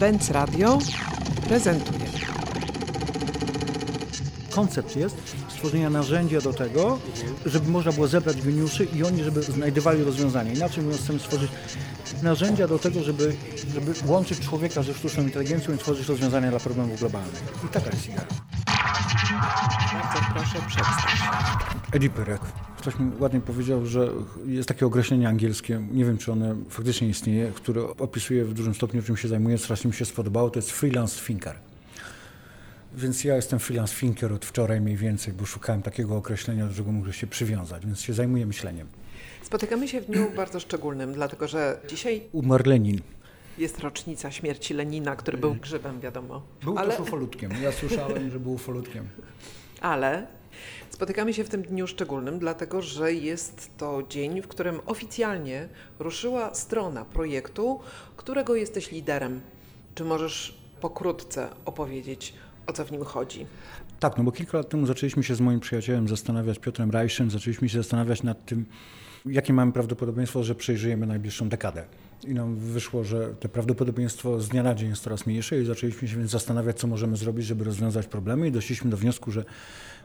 Benz Radio prezentuje. Koncept jest stworzenia narzędzia do tego, żeby można było zebrać geniuszy i oni, żeby znajdowali rozwiązania. Inaczej mówiąc, chcemy stworzyć narzędzia do tego, żeby, żeby łączyć człowieka ze sztuczną inteligencją i tworzyć rozwiązania dla problemów globalnych. I taka jest idea. Bardzo proszę przedstaw się. Eddie Pyrek. Ktoś mi ładnie powiedział, że jest takie określenie angielskie, nie wiem czy one faktycznie istnieje, które opisuje w dużym stopniu czym się zajmuję, strasznie mi się spodobało, to jest freelance thinker. Więc ja jestem freelance thinker od wczoraj mniej więcej, bo szukałem takiego określenia, do którego mógł się przywiązać, więc się zajmuję myśleniem. Spotykamy się w dniu bardzo szczególnym, dlatego że dzisiaj Umarł Lenin. jest rocznica śmierci Lenina, który był grzybem, wiadomo. Był ale, też ufolutkiem. Ja słyszałem, że był ufolutkiem. ale spotykamy się w tym dniu szczególnym, dlatego że jest to dzień, w którym oficjalnie ruszyła strona projektu, którego jesteś liderem. Czy możesz pokrótce opowiedzieć, o co w nim chodzi? Tak, no bo kilka lat temu zaczęliśmy się z moim przyjacielem zastanawiać, Piotrem Rajszem, zaczęliśmy się zastanawiać nad tym, jakie mamy prawdopodobieństwo, że przeżyjemy najbliższą dekadę. I nam wyszło, że to prawdopodobieństwo z dnia na dzień jest coraz mniejsze i zaczęliśmy się więc zastanawiać, co możemy zrobić, żeby rozwiązać problemy i doszliśmy do wniosku, że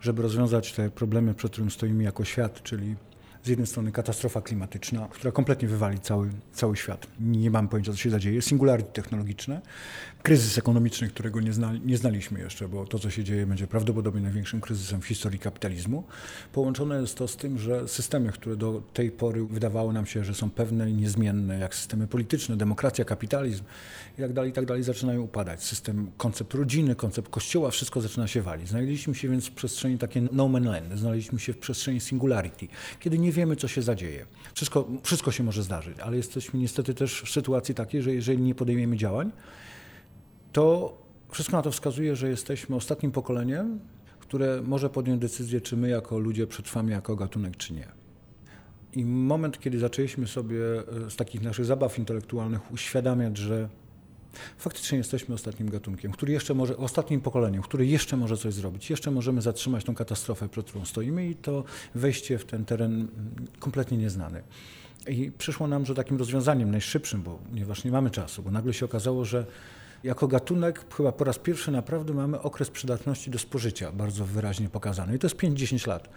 żeby rozwiązać te problemy, przed którymi stoimy jako świat, czyli z jednej strony katastrofa klimatyczna, która kompletnie wywali cały, cały świat. Nie mam pojęcia, co się zadzieje. Singularity technologiczne, kryzys ekonomiczny, którego nie, zna, nie znaliśmy jeszcze, bo to, co się dzieje, będzie prawdopodobnie największym kryzysem w historii kapitalizmu. Połączone jest to z tym, że systemy, które do tej pory wydawało nam się, że są pewne i niezmienne, jak systemy polityczne, demokracja, kapitalizm i tak dalej, i tak zaczynają upadać. System, koncept rodziny, koncept kościoła, wszystko zaczyna się walić. Znaleźliśmy się więc w przestrzeni takiej no man land, znaleźliśmy się w przestrzeni singularity, kiedy nie wiemy, co się zadzieje. Wszystko, wszystko się może zdarzyć, ale jesteśmy niestety też w sytuacji takiej, że jeżeli nie podejmiemy działań, to wszystko na to wskazuje, że jesteśmy ostatnim pokoleniem, które może podjąć decyzję, czy my jako ludzie przetrwamy jako gatunek, czy nie. I moment, kiedy zaczęliśmy sobie e, z takich naszych zabaw intelektualnych uświadamiać, że faktycznie jesteśmy ostatnim gatunkiem, który jeszcze może, ostatnim pokoleniem, który jeszcze może coś zrobić, jeszcze możemy zatrzymać tą katastrofę, przed którą stoimy i to wejście w ten teren kompletnie nieznany. I przyszło nam, że takim rozwiązaniem najszybszym, bo ponieważ nie mamy czasu, bo nagle się okazało, że jako gatunek chyba po raz pierwszy naprawdę mamy okres przydatności do spożycia bardzo wyraźnie pokazany. I to jest 5-10 lat.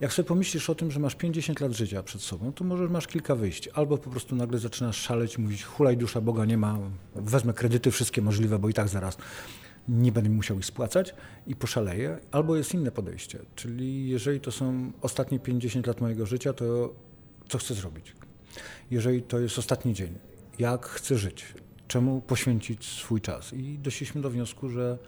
Jak sobie pomyślisz o tym, że masz 50 lat życia przed sobą, to może masz kilka wyjść. Albo po prostu nagle zaczynasz szaleć, mówić hulaj dusza Boga nie ma, wezmę kredyty wszystkie możliwe, bo i tak zaraz nie będę musiał ich spłacać i poszaleję. Albo jest inne podejście, czyli jeżeli to są ostatnie 50 lat mojego życia, to co chcę zrobić? Jeżeli to jest ostatni dzień, jak chcę żyć? Czemu poświęcić swój czas. I doszliśmy do wniosku, że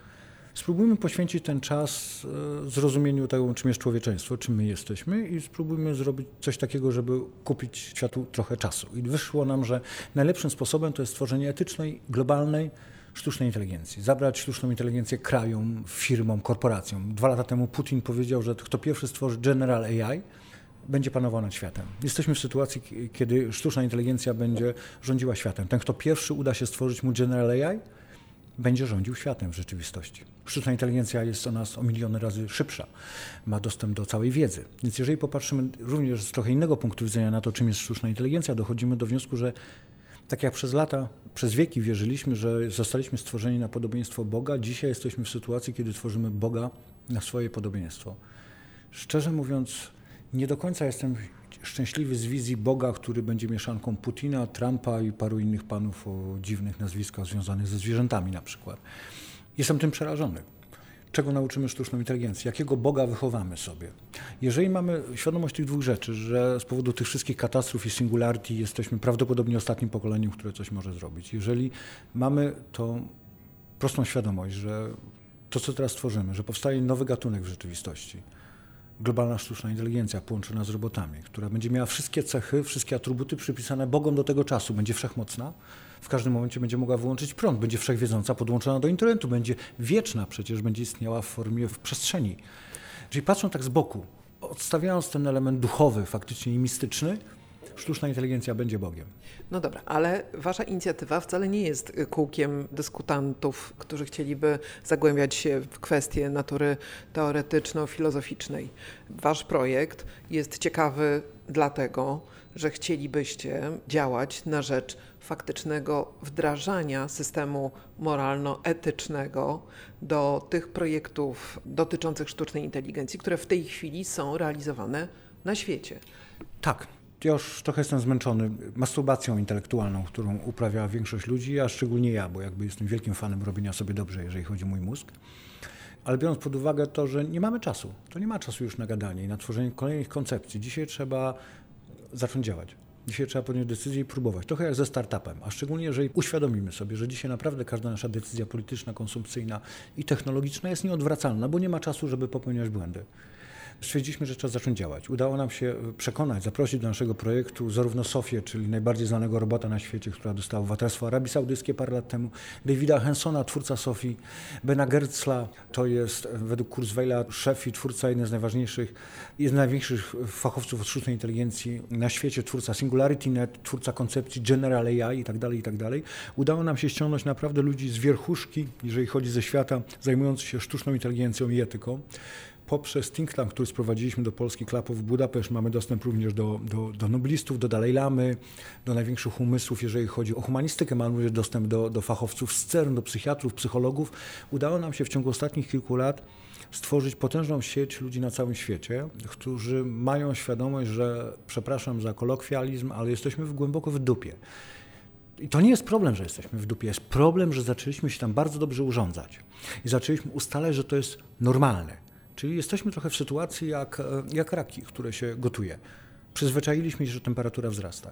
spróbujmy poświęcić ten czas e, zrozumieniu tego, czym jest człowieczeństwo, czym my jesteśmy i spróbujmy zrobić coś takiego, żeby kupić światu trochę czasu. I wyszło nam, że najlepszym sposobem to jest stworzenie etycznej, globalnej, sztucznej inteligencji. Zabrać sztuczną inteligencję krajom, firmom, korporacjom. Dwa lata temu Putin powiedział, że kto pierwszy stworzy General AI, będzie panował nad światem. Jesteśmy w sytuacji, kiedy sztuczna inteligencja będzie rządziła światem. Ten, kto pierwszy uda się stworzyć mu General AI, będzie rządził światem w rzeczywistości. Sztuczna inteligencja jest o nas o miliony razy szybsza, ma dostęp do całej wiedzy. Więc jeżeli popatrzymy również z trochę innego punktu widzenia na to, czym jest sztuczna inteligencja, dochodzimy do wniosku, że tak jak przez lata, przez wieki wierzyliśmy, że zostaliśmy stworzeni na podobieństwo Boga, dzisiaj jesteśmy w sytuacji, kiedy tworzymy Boga na swoje podobieństwo. Szczerze mówiąc, nie do końca jestem szczęśliwy z wizji Boga, który będzie mieszanką Putina, Trumpa i paru innych panów o dziwnych nazwiskach związanych ze zwierzętami na przykład. Jestem tym przerażony. Czego nauczymy sztuczną inteligencję? Jakiego Boga wychowamy sobie? Jeżeli mamy świadomość tych dwóch rzeczy, że z powodu tych wszystkich katastrof i singularity jesteśmy prawdopodobnie ostatnim pokoleniem, które coś może zrobić. Jeżeli mamy tą prostą świadomość, że to, co teraz tworzymy, że powstaje nowy gatunek w rzeczywistości, globalna sztuczna inteligencja połączona z robotami, która będzie miała wszystkie cechy, wszystkie atrybuty przypisane Bogom do tego czasu, będzie wszechmocna, w każdym momencie będzie mogła wyłączyć prąd, będzie wszechwiedząca, podłączona do internetu, będzie wieczna przecież, będzie istniała w formie w przestrzeni. Czyli patrzą tak z boku, odstawiając ten element duchowy, faktycznie i mistyczny, sztuczna inteligencja będzie Bogiem. No dobra, ale wasza inicjatywa wcale nie jest kółkiem dyskutantów, którzy chcieliby zagłębiać się w kwestie natury teoretyczno-filozoficznej. Wasz projekt jest ciekawy dlatego, że chcielibyście działać na rzecz faktycznego wdrażania systemu moralno-etycznego do tych projektów dotyczących sztucznej inteligencji, które w tej chwili są realizowane na świecie. Tak. Ja już trochę jestem zmęczony masturbacją intelektualną, którą uprawia większość ludzi, a szczególnie ja, bo jakby jestem wielkim fanem robienia sobie dobrze, jeżeli chodzi o mój mózg. Ale biorąc pod uwagę to, że nie mamy czasu, to nie ma czasu już na gadanie i na tworzenie kolejnych koncepcji. Dzisiaj trzeba zacząć działać. Dzisiaj trzeba podjąć decyzję i próbować. Trochę jak ze startupem, a szczególnie jeżeli uświadomimy sobie, że dzisiaj naprawdę każda nasza decyzja polityczna, konsumpcyjna i technologiczna jest nieodwracalna, bo nie ma czasu, żeby popełniać błędy stwierdziliśmy, że trzeba zacząć działać. Udało nam się przekonać, zaprosić do naszego projektu zarówno Sofię, czyli najbardziej znanego robota na świecie, która dostała obywatelstwo Arabii Saudyjskiej parę lat temu, Davida Hensona, twórca Sofii, Bena Gertzla, to jest według Kurzweila szef i twórca jeden z najważniejszych, jeden z największych fachowców od sztucznej inteligencji na świecie, twórca SingularityNet, twórca koncepcji General AI i tak dalej, i tak dalej. Udało nam się ściągnąć naprawdę ludzi z wierchuszki, jeżeli chodzi ze świata, zajmujących się sztuczną inteligencją i etyką poprzez think tank, który sprowadziliśmy do Polski, Klapów w Budapeszt, mamy dostęp również do, do, do noblistów, do Dalaj Lamy, do największych umysłów, jeżeli chodzi o humanistykę, mamy również dostęp do, do fachowców z CERN, do psychiatrów, psychologów. Udało nam się w ciągu ostatnich kilku lat stworzyć potężną sieć ludzi na całym świecie, którzy mają świadomość, że, przepraszam za kolokwializm, ale jesteśmy w, głęboko w dupie. I to nie jest problem, że jesteśmy w dupie, jest problem, że zaczęliśmy się tam bardzo dobrze urządzać i zaczęliśmy ustalać, że to jest normalne Czyli jesteśmy trochę w sytuacji jak, e, jak raki, które się gotuje. Przyzwyczailiśmy się, że temperatura wzrasta.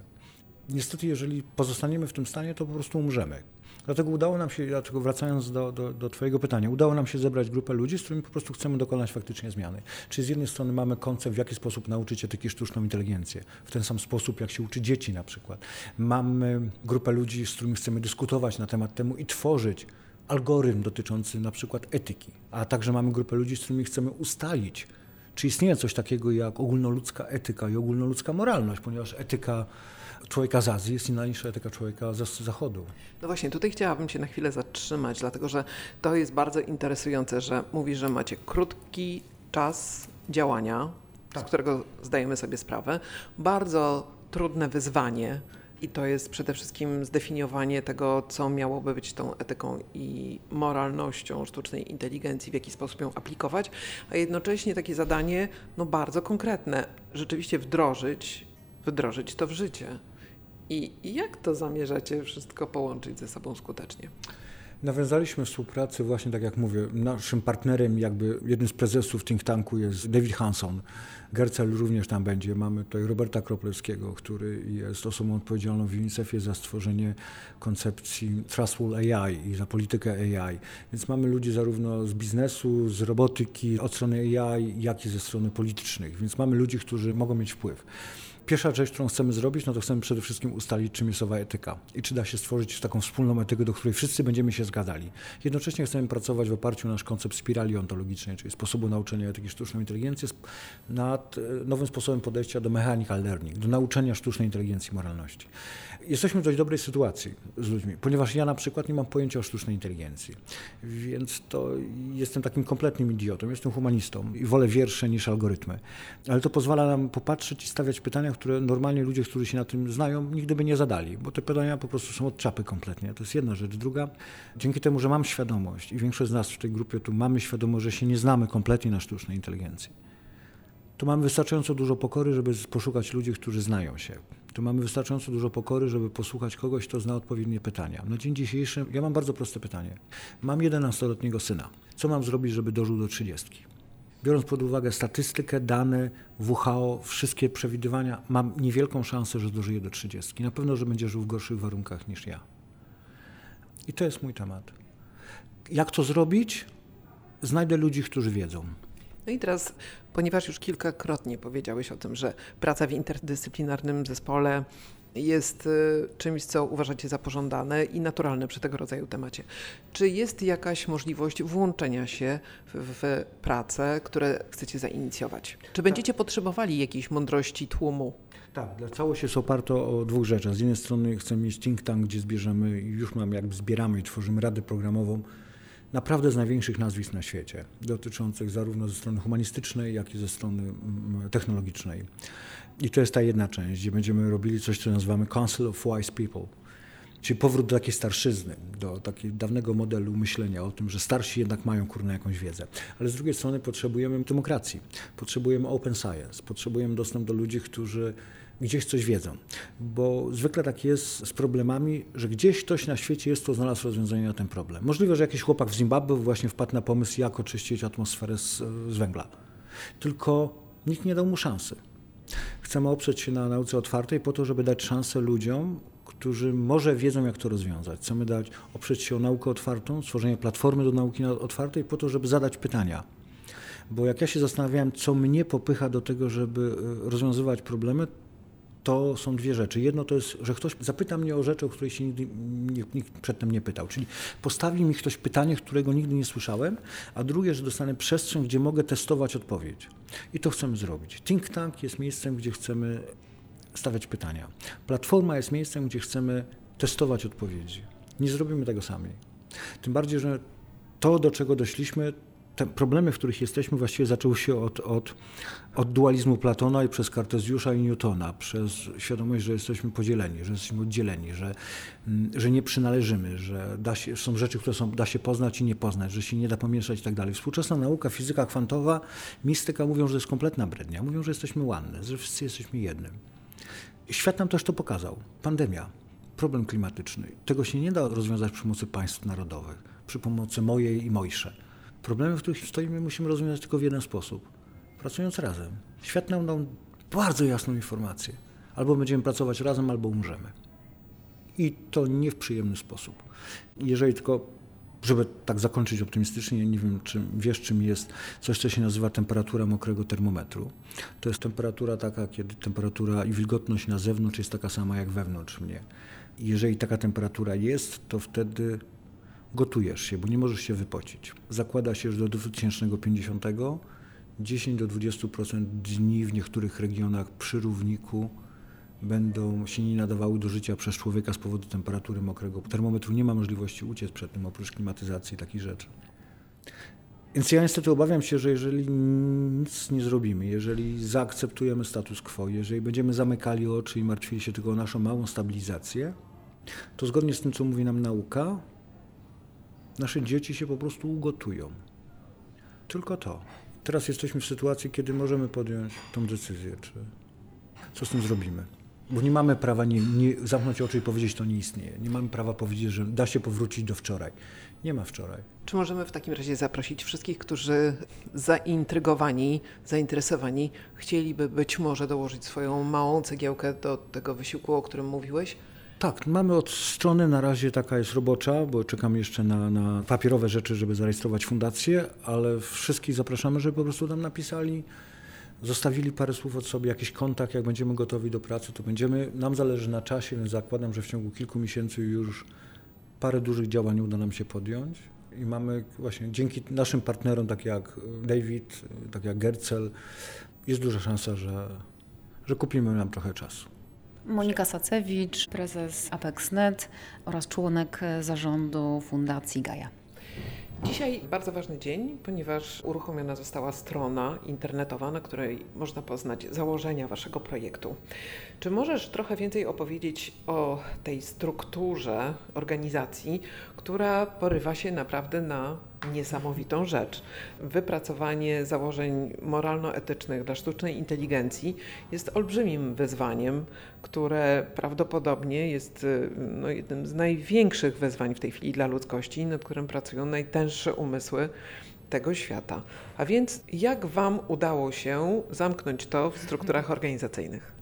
Niestety, jeżeli pozostaniemy w tym stanie, to po prostu umrzemy. Dlatego udało nam się, dlatego wracając do, do, do Twojego pytania, udało nam się zebrać grupę ludzi, z którymi po prostu chcemy dokonać faktycznie zmiany. Czyli z jednej strony mamy koncept, w jaki sposób nauczyć etyki sztuczną inteligencję, w ten sam sposób, jak się uczy dzieci na przykład. Mamy grupę ludzi, z którymi chcemy dyskutować na temat temu i tworzyć algorytm dotyczący na przykład etyki, a także mamy grupę ludzi, z którymi chcemy ustalić, czy istnieje coś takiego jak ogólnoludzka etyka i ogólnoludzka moralność, ponieważ etyka człowieka z Azji jest inna niż etyka człowieka z Zachodu. No właśnie, tutaj chciałabym się na chwilę zatrzymać, dlatego że to jest bardzo interesujące, że mówisz, że macie krótki czas działania, tak. z którego zdajemy sobie sprawę, bardzo trudne wyzwanie, i to jest przede wszystkim zdefiniowanie tego, co miałoby być tą etyką i moralnością sztucznej inteligencji, w jaki sposób ją aplikować, a jednocześnie takie zadanie no, bardzo konkretne, rzeczywiście wdrożyć, wdrożyć to w życie. I, jak to zamierzacie wszystko połączyć ze sobą skutecznie? Nawiązaliśmy współpracę właśnie, tak jak mówię, naszym partnerem, jakby jednym z prezesów think tanku jest David Hanson. Gercel również tam będzie. Mamy tutaj Roberta Kroplewskiego, który jest osobą odpowiedzialną w UNICEF-ie za stworzenie koncepcji Trustful AI i za politykę AI. Więc mamy ludzi zarówno z biznesu, z robotyki, od strony AI, jak i ze strony politycznych. Więc mamy ludzi, którzy mogą mieć wpływ. Pierwsza rzecz, którą chcemy zrobić, no to chcemy przede wszystkim ustalić, czym jest owa etyka i czy da się stworzyć taką wspólną etykę, do której wszyscy będziemy się zgadzali. Jednocześnie chcemy pracować w oparciu o nasz koncept spirali ontologicznej, czyli sposobu nauczania etyki sztucznej inteligencji nad e, nowym sposobem podejścia do mechanical learning, do nauczania sztucznej inteligencji moralności. Jesteśmy w dość dobrej sytuacji z ludźmi, ponieważ ja na przykład nie mam pojęcia o sztucznej inteligencji, więc to jestem takim kompletnym idiotą, jestem humanistą i wolę wiersze niż algorytmy, ale to pozwala nam popatrzeć i stawiać pytania, które normalnie ludzie, którzy się na tym znają, nigdy by nie zadali, bo te pytania po prostu są od czapy kompletnie. To jest jedna rzecz. Druga, dzięki temu, że mam świadomość i większość z nas w tej grupie tu mamy świadomość, że się nie znamy kompletnie na sztucznej inteligencji, to mamy wystarczająco dużo pokory, żeby poszukać ludzi, którzy znają się. To mamy wystarczająco dużo pokory, żeby posłuchać kogoś, kto zna odpowiednie pytania. Na dzień dzisiejszy ja mam bardzo proste pytanie. Mam 11-letniego syna. Co mam zrobić, żeby dożył do 30? Biorąc pod uwagę statystykę, dane, WHO, wszystkie przewidywania, mam niewielką szansę, że dożyję do 30. Na pewno, że będzie żył w gorszych warunkach niż ja. I to jest mój temat. Jak to zrobić? Znajdę ludzi, którzy wiedzą. No i teraz, ponieważ już kilkakrotnie powiedziałeś o tym, że praca w interdyscyplinarnym zespole jest y, czymś, co uważacie za pożądane i naturalne przy tego rodzaju temacie. Czy jest jakaś możliwość włączenia się w, w pracę, które chcecie zainicjować? Czy będziecie tak. potrzebowali jakiejś mądrości tłumu? Tak, dla całość jest oparta o dwóch rzeczach. Z jednej strony chcemy mieć think tank, gdzie zbierzemy, już mam jakby zbieramy i tworzymy radę programową naprawdę z największych nazwisk na świecie, dotyczących zarówno ze strony humanistycznej, jak i ze strony mm, technologicznej. I to jest ta jedna część, gdzie będziemy robili coś, co nazywamy Council of Wise People. Czyli powrót do takiej starszyzny, do takiego dawnego modelu myślenia o tym, że starsi jednak mają kurna jakąś wiedzę. Ale z drugiej strony potrzebujemy demokracji, potrzebujemy open science, potrzebujemy dostęp do ludzi, którzy gdzieś coś wiedzą. Bo zwykle tak jest z problemami, że gdzieś ktoś na świecie jest, kto znalazł rozwiązanie na ten problem. Możliwe, że jakiś chłopak w Zimbabwe właśnie wpadł na pomysł, jak oczyścić atmosferę z, z węgla. Tylko nikt nie dał mu szansy. Chcemy oprzeć się na nauce otwartej po to, żeby dać szansę ludziom, którzy może wiedzą, jak to rozwiązać. Chcemy dać, oprzeć się o naukę otwartą, stworzenie platformy do nauki otwartej po to, żeby zadać pytania. Bo jak ja się zastanawiałem, co mnie popycha do tego, żeby y, rozwiązywać problemy, to są dwie rzeczy. Jedno to jest, że ktoś zapyta mnie o rzeczy, o której się nigdy nikt przedtem nie pytał. Czyli postawi mi ktoś pytanie, którego nigdy nie słyszałem, a drugie, że dostanę przestrzeń, gdzie mogę testować odpowiedź. I to chcemy zrobić. Think Tank jest miejscem, gdzie chcemy stawiać pytania. Platforma jest miejscem, gdzie chcemy testować odpowiedzi. Nie zrobimy tego sami. Tym bardziej, że to, do czego doszliśmy, te problemy, w których jesteśmy, właściwie zaczęły się od, od, od dualizmu Platona i przez Kartezjusza i Newtona, przez świadomość, że jesteśmy podzieleni, że jesteśmy oddzieleni, że, mm, że nie przynależymy, że da się, są rzeczy, które są, da się poznać i nie poznać, że się nie da pomieszać i tak dalej. Współczesna nauka, fizyka kwantowa, mistyka mówią, że to jest kompletna brednia. Mówią, że jesteśmy ładne, że wszyscy jesteśmy jednym. Świat nam też to pokazał. Pandemia, problem klimatyczny. Tego się nie da rozwiązać przy pomocy państw narodowych, przy pomocy mojej i mojsze. Problemy, w których stoimy, musimy rozwiązać tylko w jeden sposób. Pracując razem. Świat nam dał bardzo jasną informację. Albo będziemy pracować razem, albo umrzemy. I to nie w przyjemny sposób. Jeżeli tylko żeby tak zakończyć optymistycznie, nie wiem, czy wiesz, czym jest coś, co się nazywa temperatura mokrego termometru. To jest temperatura taka, kiedy temperatura i wilgotność na zewnątrz jest taka sama jak wewnątrz mnie. Jeżeli taka temperatura jest, to wtedy gotujesz się, bo nie możesz się wypocić. Zakłada się, że do 2050 10 do 20% dni w niektórych regionach przy równiku będą się nie nadawały do życia przez człowieka z powodu temperatury mokrego termometru. Nie ma możliwości uciec przed tym oprócz klimatyzacji i takich rzeczy. Więc ja niestety obawiam się, że jeżeli nic nie zrobimy, jeżeli zaakceptujemy status quo, jeżeli będziemy zamykali oczy i martwili się tylko o naszą małą stabilizację, to zgodnie z tym, co mówi nam nauka, nasze dzieci się po prostu ugotują. Tylko to. Teraz jesteśmy w sytuacji, kiedy możemy podjąć tą decyzję, czy co z tym zrobimy. Bo nie mamy prawa nie, nie zamknąć oczu i powiedzieć, to nie istnieje. Nie mamy prawa powiedzieć, że da się powrócić do wczoraj. Nie ma wczoraj. Czy możemy w takim razie zaprosić wszystkich, którzy zaintrygowani, zainteresowani, chcieliby być może dołożyć swoją małą cegiełkę do tego wysiłku, o którym mówiłeś? Tak, mamy od strony na razie taka jest robocza, bo czekam jeszcze na, na papierowe rzeczy, żeby zarejestrować fundację, ale wszystkich zapraszamy, żeby po prostu tam napisali, zostawili parę słów od sobie, jakiś kontakt, jak będziemy gotowi do pracy, to będziemy, nam zależy na czasie, więc zakładam, że w ciągu kilku miesięcy już parę dużych działań uda nam się podjąć i mamy właśnie dzięki naszym partnerom, tak jak David, tak jak Gercel, jest duża szansa, że, że kupimy nam trochę czasu. Monika Sacewicz, prezes ApexNet oraz członek zarządu Fundacji Gaja. Dzisiaj bardzo ważny dzień, ponieważ uruchomiona została strona internetowa, na której można poznać założenia Waszego projektu. Czy możesz trochę więcej opowiedzieć o tej strukturze organizacji, która porywa się naprawdę na niesamowitą rzecz? Wypracowanie założeń moralno-etycznych dla sztucznej inteligencji jest olbrzymim wyzwaniem, które prawdopodobnie jest y, no, jednym z największych wyzwań w tej chwili dla ludzkości, nad którym pracują najtęższe umysły tego świata. A więc jak Wam udało się zamknąć to w strukturach organizacyjnych?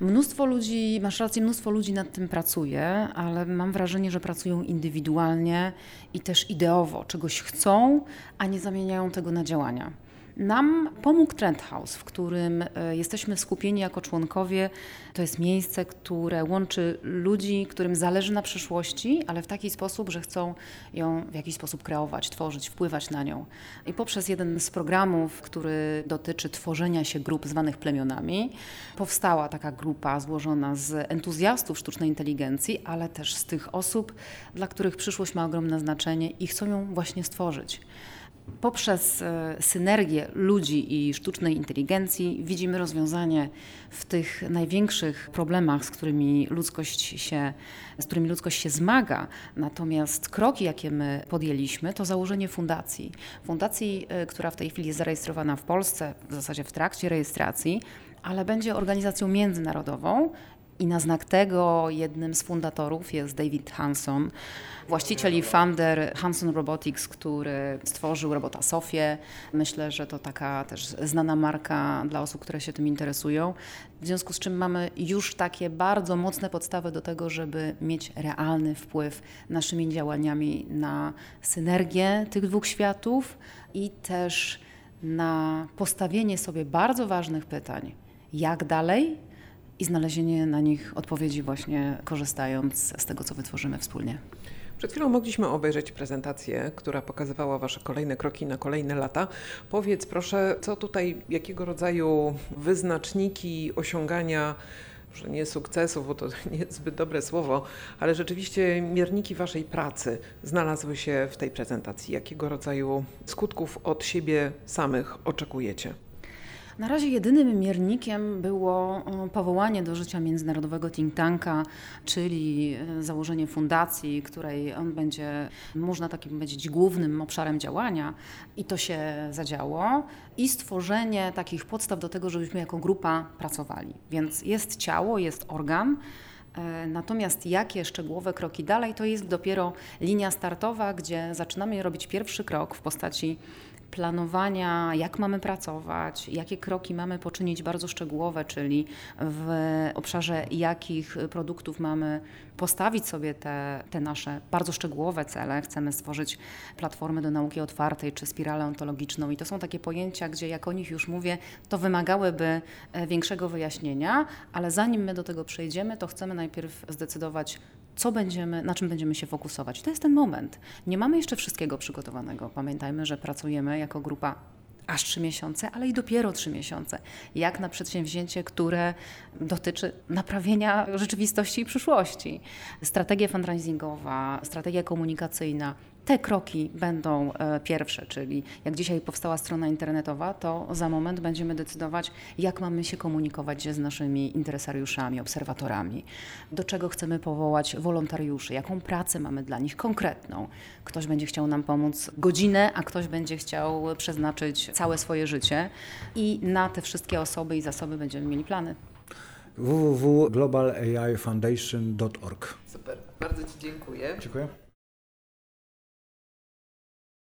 Mnóstwo ludzi, masz rację, mnóstwo ludzi nad tym pracuje, ale mam wrażenie, że pracują indywidualnie i też ideowo, czegoś chcą, a nie zamieniają tego na działania. Nam pomógł Trend House, w którym e, jesteśmy skupieni jako członkowie. To jest miejsce, które łączy ludzi, którym zależy na przyszłości, ale w taki sposób, że chcą ją w jakiś sposób kreować, tworzyć, wpływać na nią. I poprzez jeden z programów, który dotyczy tworzenia się grup zwanych plemionami, powstała taka grupa złożona z entuzjastów sztucznej inteligencji, ale też z tych osób, dla których przyszłość ma ogromne znaczenie i chcą ją właśnie stworzyć. Poprzez e, synergię ludzi i sztucznej inteligencji widzimy rozwiązanie w tych największych problemach, z którymi ludzkość się, z którymi ludzkość się zmaga. Natomiast kroki, jakie my podjęliśmy, to założenie fundacji. Fundacji, e, która w tej chwili jest zarejestrowana w Polsce, w zasadzie w trakcie rejestracji, ale będzie organizacją międzynarodową. I na znak tego jednym z fundatorów jest David Hanson, właściciel i founder Hanson Robotics, który stworzył robota Sofię. Myślę, że to taka też znana marka dla osób, które się tym interesują. W związku z czym mamy już takie bardzo mocne podstawy do tego, żeby mieć realny wpływ naszymi działaniami na synergię tych dwóch światów i też na postawienie sobie bardzo ważnych pytań. Jak dalej? I znalezienie na nich odpowiedzi właśnie korzystając z tego, co wytworzymy wspólnie. Przed chwilą mogliśmy obejrzeć prezentację, która pokazywała Wasze kolejne kroki na kolejne lata. Powiedz proszę, co tutaj, jakiego rodzaju wyznaczniki osiągania, może nie sukcesów, bo to nie zbyt dobre słowo, ale rzeczywiście mierniki Waszej pracy znalazły się w tej prezentacji. Jakiego rodzaju skutków od siebie samych oczekujecie? Na razie jedynym miernikiem było e, powołanie do życia międzynarodowego think tanka, czyli e, założenie fundacji, której on będzie, można takim powiedzieć, głównym obszarem działania i to się zadziało i stworzenie takich podstaw do tego, żebyśmy jako grupa pracowali. Więc jest ciało, jest organ, E, Natomiast jakie szczegółowe kroki dalej, to jest dopiero linia startowa, gdzie zaczynamy robić pierwszy krok w postaci planowania, jak mamy pracować, jakie kroki mamy poczynić bardzo szczegółowe, czyli w obszarze jakich produktów mamy postawić sobie te, te nasze bardzo szczegółowe cele. Chcemy stworzyć platformę do nauki otwartej czy spiralę ontologiczną i to są takie pojęcia, gdzie jak o nich już mówię, to wymagałyby e, większego wyjaśnienia, ale zanim my do tego przejdziemy, to chcemy najpierw zdecydować, co będziemy, na czym będziemy się fokusować. To jest ten moment. Nie mamy jeszcze wszystkiego przygotowanego. Pamiętajmy, że pracujemy jako grupa aż trzy miesiące, ale i dopiero trzy miesiące. Jak na przedsięwzięcie, które dotyczy naprawienia rzeczywistości i przyszłości. Strategia fundraisingowa, strategia komunikacyjna. Te kroki będą e, pierwsze, czyli jak dzisiaj powstała strona internetowa, to za moment będziemy decydować, jak mamy się komunikować z naszymi interesariuszami, obserwatorami, do czego chcemy powołać wolontariuszy, jaką pracę mamy dla nich konkretną. Ktoś będzie chciał nam pomóc godzinę, a ktoś będzie chciał przeznaczyć całe swoje życie i na te wszystkie osoby i zasoby będziemy mieli plany. www.globalaifoundation.org Super, bardzo Ci dziękuję. Dziękuję.